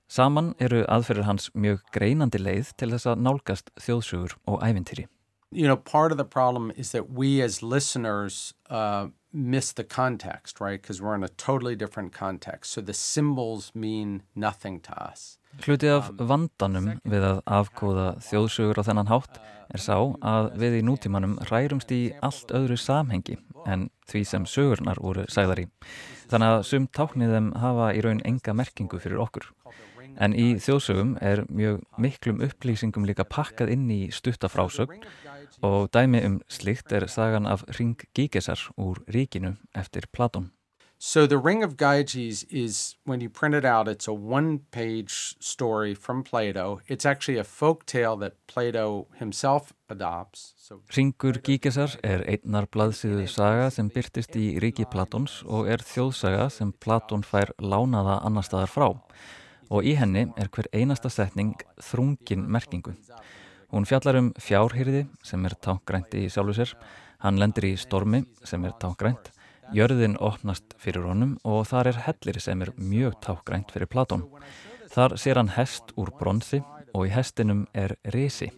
[SPEAKER 6] Saman eru aðferðir hans mjög greinandi leið til þess að nálgast þjóðsugur og ævintýri.
[SPEAKER 7] you know, part of the problem is that we as listeners uh, miss the context, right? Because we're in a totally different context. So the symbols mean nothing to us.
[SPEAKER 6] Hluti af um, vandanum við að afkóða þjóðsugur á þennan hátt er sá að við í nútímanum rærumst í allt öðru samhengi en því sem sögurnar voru sæðar í. Þannig að sum tákniðum hafa í raun enga merkingu fyrir okkur. En í þjóðsögum er mjög miklum upplýsingum líka pakkað inn í stuttafrásögn og dæmi um slikt er sagan af Ring Gigesar úr ríkinu eftir Platón.
[SPEAKER 7] So the Ring of Gyges is, when you print it out, it's a one-page story from Plato. It's actually a folk tale that Plato himself adopts.
[SPEAKER 6] So Ringur Gígesar er einnar blaðsíðu saga sem byrtist í ríki Platóns og er þjóðsaga sem Platón fær lánaða annar staðar frá. Og í henni er hver einasta setning þrungin merkingu. Hún fjallar um fjárhyrði sem er tánkgrænt í sjálfu sér, hann lendir í stormi sem er tánkgrænt, jörðin opnast fyrir honum og þar er hellir sem er mjög tánkgrænt fyrir Platón. Þar sér hann hest úr bronsi og í hestinum er risi.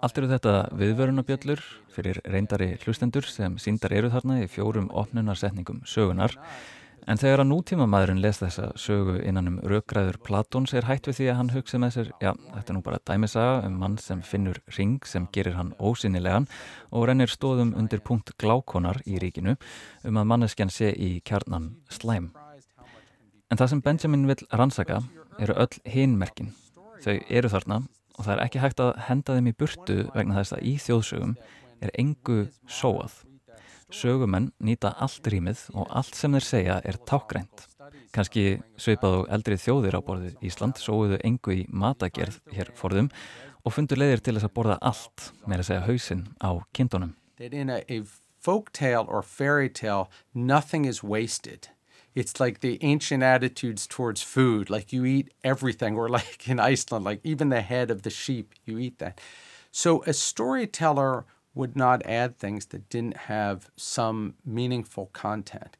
[SPEAKER 6] Allt eru þetta viðvörunabjöllur fyrir reyndari hlustendur sem síndar eru þarna í fjórum opnunarsetningum sögunar En þegar að nútíma maðurinn les þessa sögu innan um raugræður Platóns er hætt við því að hann hugsa með sér, já, þetta er nú bara dæmisaga um mann sem finnur ring sem gerir hann ósynilegan og rennir stóðum undir punkt glákonar í ríkinu um að manneskjan sé í kjarnan slæm. En það sem Benjamin vil rannsaka eru öll hinmerkin. Þau eru þarna og það er ekki hægt að henda þeim í burtu vegna þess að í þjóðsögum er engu sóað. Sögumenn nýta allt rýmið og allt sem þeir segja er tákgrænt. Kanski sveipað og eldri þjóðir á borðið Ísland sóuðu engu í matagerð hér forðum og fundur leiðir til þess að borða allt, að segja hausinn á kindunum.
[SPEAKER 7] It's like the ancient attitudes towards food, like you eat everything, or like in Iceland, like even the head of the sheep, you eat that. So a storyteller would not add things that didn't have some meaningful content.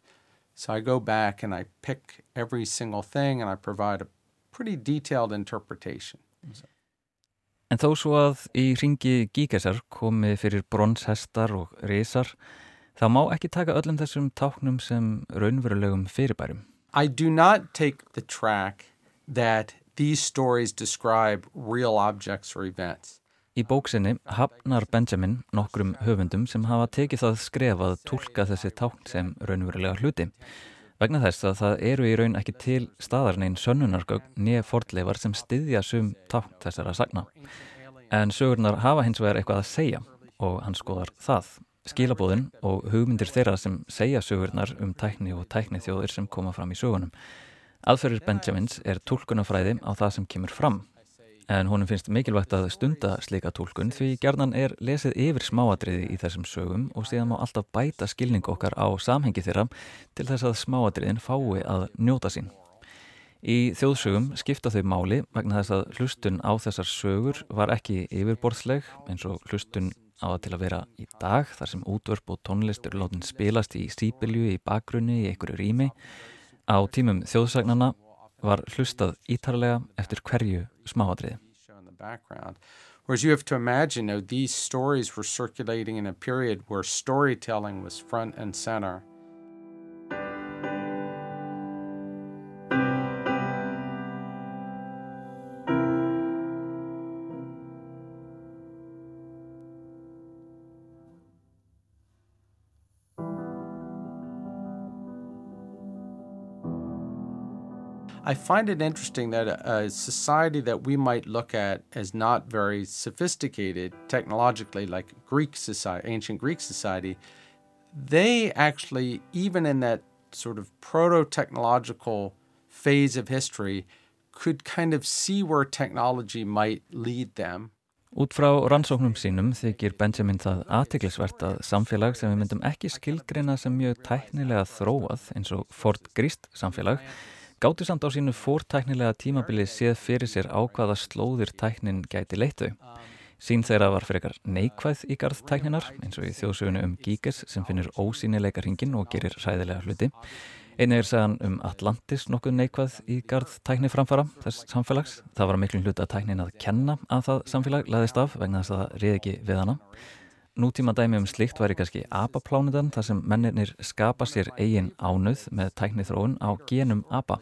[SPEAKER 7] So I go back and I pick every single thing and I provide a pretty detailed interpretation. So.
[SPEAKER 6] En þó svo að í ringi gíkesar komi fyrir bronshestar og reysar, þá má ekki taka öllum þessum táknum sem raunverulegum fyrirbærum.
[SPEAKER 7] I do not take the track that these stories describe real objects or events.
[SPEAKER 6] Í bóksinni hafnar Benjamin nokkrum höfundum sem hafa tekið það skref að tólka þessi tákn sem raunverulega hluti. Vegna þess að það eru í raun ekki til staðarnein sönnunargögn nýja fordleifar sem styðja sum tákn þessara sagna. En sögurnar hafa hins vegar eitthvað að segja og hann skoðar það. Skilabóðin og hugmyndir þeirra sem segja sögurnar um tækni og tækni þjóðir sem koma fram í sögunum. Aðferður Benjamins er tólkunafræði á það sem kemur fram En honum finnst mikilvægt að stunda slika tólkun því gerðan er lesið yfir smáadriði í þessum sögum og síðan má alltaf bæta skilning okkar á samhengi þeirra til þess að smáadriðin fái að njóta sín. Í þjóðsögum skipta þau máli vegna þess að hlustun á þessar sögur var ekki yfirborðsleg eins og hlustun á það til að vera í dag þar sem útvörp og tónlist eru látin spilast í sípilju, í bakgrunni, í einhverju rými. Á tímum þjóðsagnana var hlustað ítarlega eftir hverju smáadriði.
[SPEAKER 7] Whereas you have to imagine, you know, these stories were circulating in a period where storytelling was front and center. I find it interesting that a, society that we might look at as not very sophisticated technologically, like Greek society, ancient Greek society, they actually, even in that sort of proto technological phase of history, could kind of see where technology might lead them.
[SPEAKER 6] Út frá rannsóknum sínum þykir Benjamin það aðtiklisvert að samfélag sem við myndum ekki skilgreina sem mjög tæknilega þróað eins og Ford Grist samfélag Gáttu samt á sínu fórtæknilega tímabili séð fyrir sér á hvaða slóðir tæknin gæti leittu. Sín þeirra var fyrir ekkar neikvæð í garð tækninar, eins og í þjóðsögunu um Gíges sem finnir ósýnileika hringin og gerir sæðilega hluti. Einnig er segjan um Atlantis nokkuð neikvæð í garð tækni framfara þess samfélags. Það var miklu hlut að tæknin að kenna að það samfélag leðist af vegna þess að það reyði ekki við hana. Nútíma dæmi um slikt væri kannski apaplánudan þar sem mennirnir skapa sér eigin ánöð með tækni þróun á genum apa.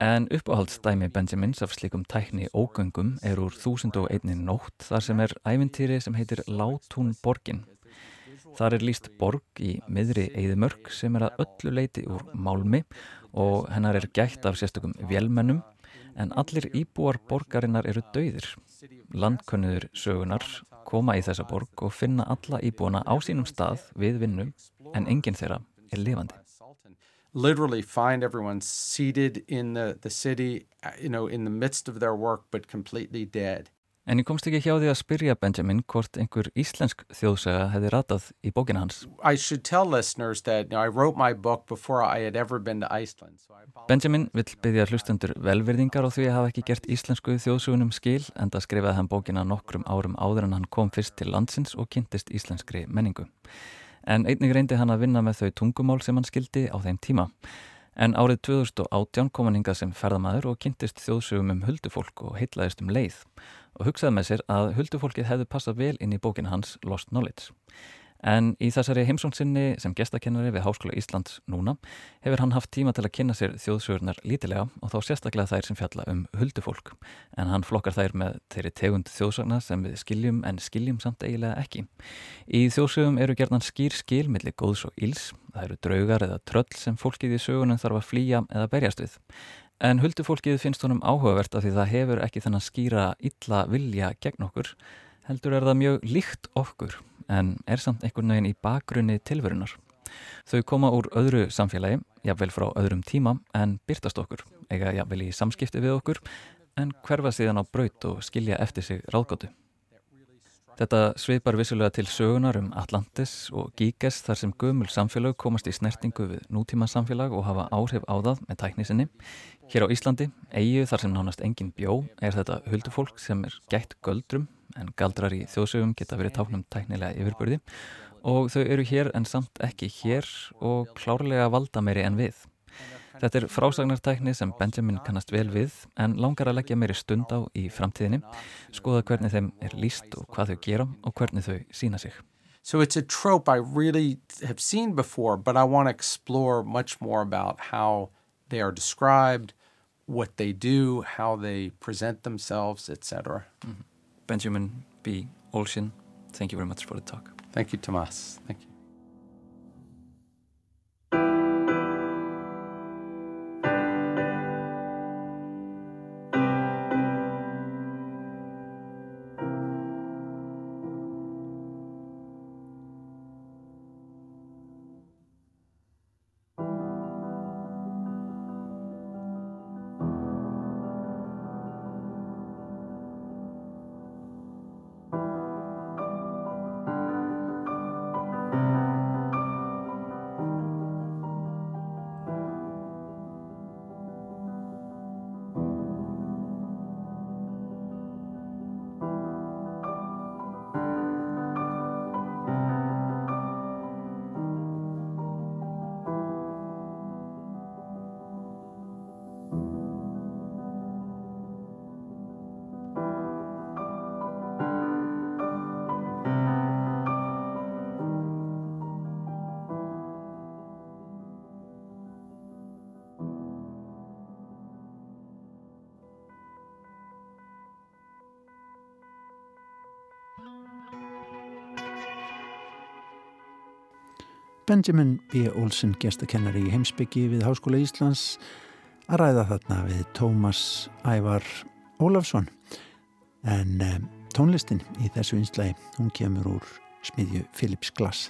[SPEAKER 6] En uppáhaldsdæmi Benjamins af slikum tækni ógöngum er úr 1001 nótt þar sem er ævintýri sem heitir Látún borgin. Þar er líst borg í miðri Eidimörk sem er að öllu leiti úr málmi og hennar er gætt af sérstökum vélmennum en allir íbúar borgarinnar eru dauðir. Landkönnuður sögunar koma í þessa borg og finna alla íbúana á sínum stað við vinnum en enginn þeirra er lifandi.
[SPEAKER 7] Literally find everyone seated in the, the city, you know, in the midst of their work but completely dead.
[SPEAKER 6] En ég komst ekki hjá því að spyrja Benjamin hvort einhver íslensk þjóðsaga hefði ratað í bókina hans.
[SPEAKER 7] That, you know, so
[SPEAKER 6] Benjamin vill byggja hlustendur velverðingar á því að hafa ekki gert íslensku þjóðsugunum skil en það skrifaði hann bókina nokkrum árum áður en hann kom fyrst til landsins og kynntist íslenskri menningu. En einnig reyndi hann að vinna með þau tungumál sem hann skildi á þeim tíma. En árið 2018 kom hann hingað sem ferðamæður og kynntist þjóðsugum um huldufólk og heitlaðist um leið og hugsaði með sér að huldufólkið hefði passað vel inn í bókinu hans Lost Knowledge. En í þessari heimsónsinni sem gestakennari við Háskóla Íslands núna hefur hann haft tíma til að kynna sér þjóðsögurnar lítilega og þá sérstaklega þær sem fjalla um huldufólk. En hann flokkar þær með þeirri tegund þjóðsögna sem við skiljum en skiljum samt eiginlega ekki. Í þjóðsögum eru gerðan skýr skil millir góðs og íls. Það eru draugar eða tröll sem fólkið í sögunum þarf að flýja eða berjast við. En huldufólkið finnst honum áhugavert af því það hefur ekki þennan skýra illa vilja gegn okkur, heldur er það mjög líkt okkur en er samt einhvern veginn í bakgrunni tilverunar. Þau koma úr öðru samfélagi, jafnvel frá öðrum tíma en byrtast okkur, eiga jafnvel í samskipti við okkur en hverfa síðan á braut og skilja eftir sig ráðgótu. Þetta svipar vissulega til sögunar um Atlantis og Gíges þar sem gömul samfélag komast í snertingu við nútíma samfélag og hafa áhrif á það með tæknisinni. Hér á Íslandi, eigu þar sem nánast engin bjó, er þetta huldufólk sem er gætt göldrum en galdrar í þjóðsögum geta verið táknum tæknilega yfirbörði og þau eru hér en samt ekki hér og klárlega valda meiri en við. Þetta er frásagnartækni sem Benjamin kannast vel við en langar að leggja meiri stund á í framtíðinni, skoða hvernig þeim er líst og hvað þau gera og hvernig þau sína sig.
[SPEAKER 7] So it's a trope I really have seen before, but I want to explore much more about how they are described, what they do, how they present themselves, etc. Mm -hmm.
[SPEAKER 6] Benjamin B. Olshin, thank you very much for the talk.
[SPEAKER 7] Thank you, Tomas. Thank you.
[SPEAKER 1] Benjamin B. Olsen gestakennari í heimsbyggi við Háskóla Íslands að ræða þarna við Tómas Ævar Ólafsson. En um, tónlistin í þessu einslægi hún kemur úr smiðju Philips Glass.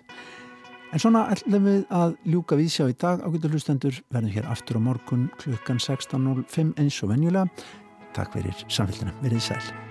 [SPEAKER 1] En svona ætlum við að ljúka við sjá í dag ágættu hlustendur verðum hér aftur á morgun klukkan 16.05 eins og venjulega. Takk fyrir samfélgina, verið sæl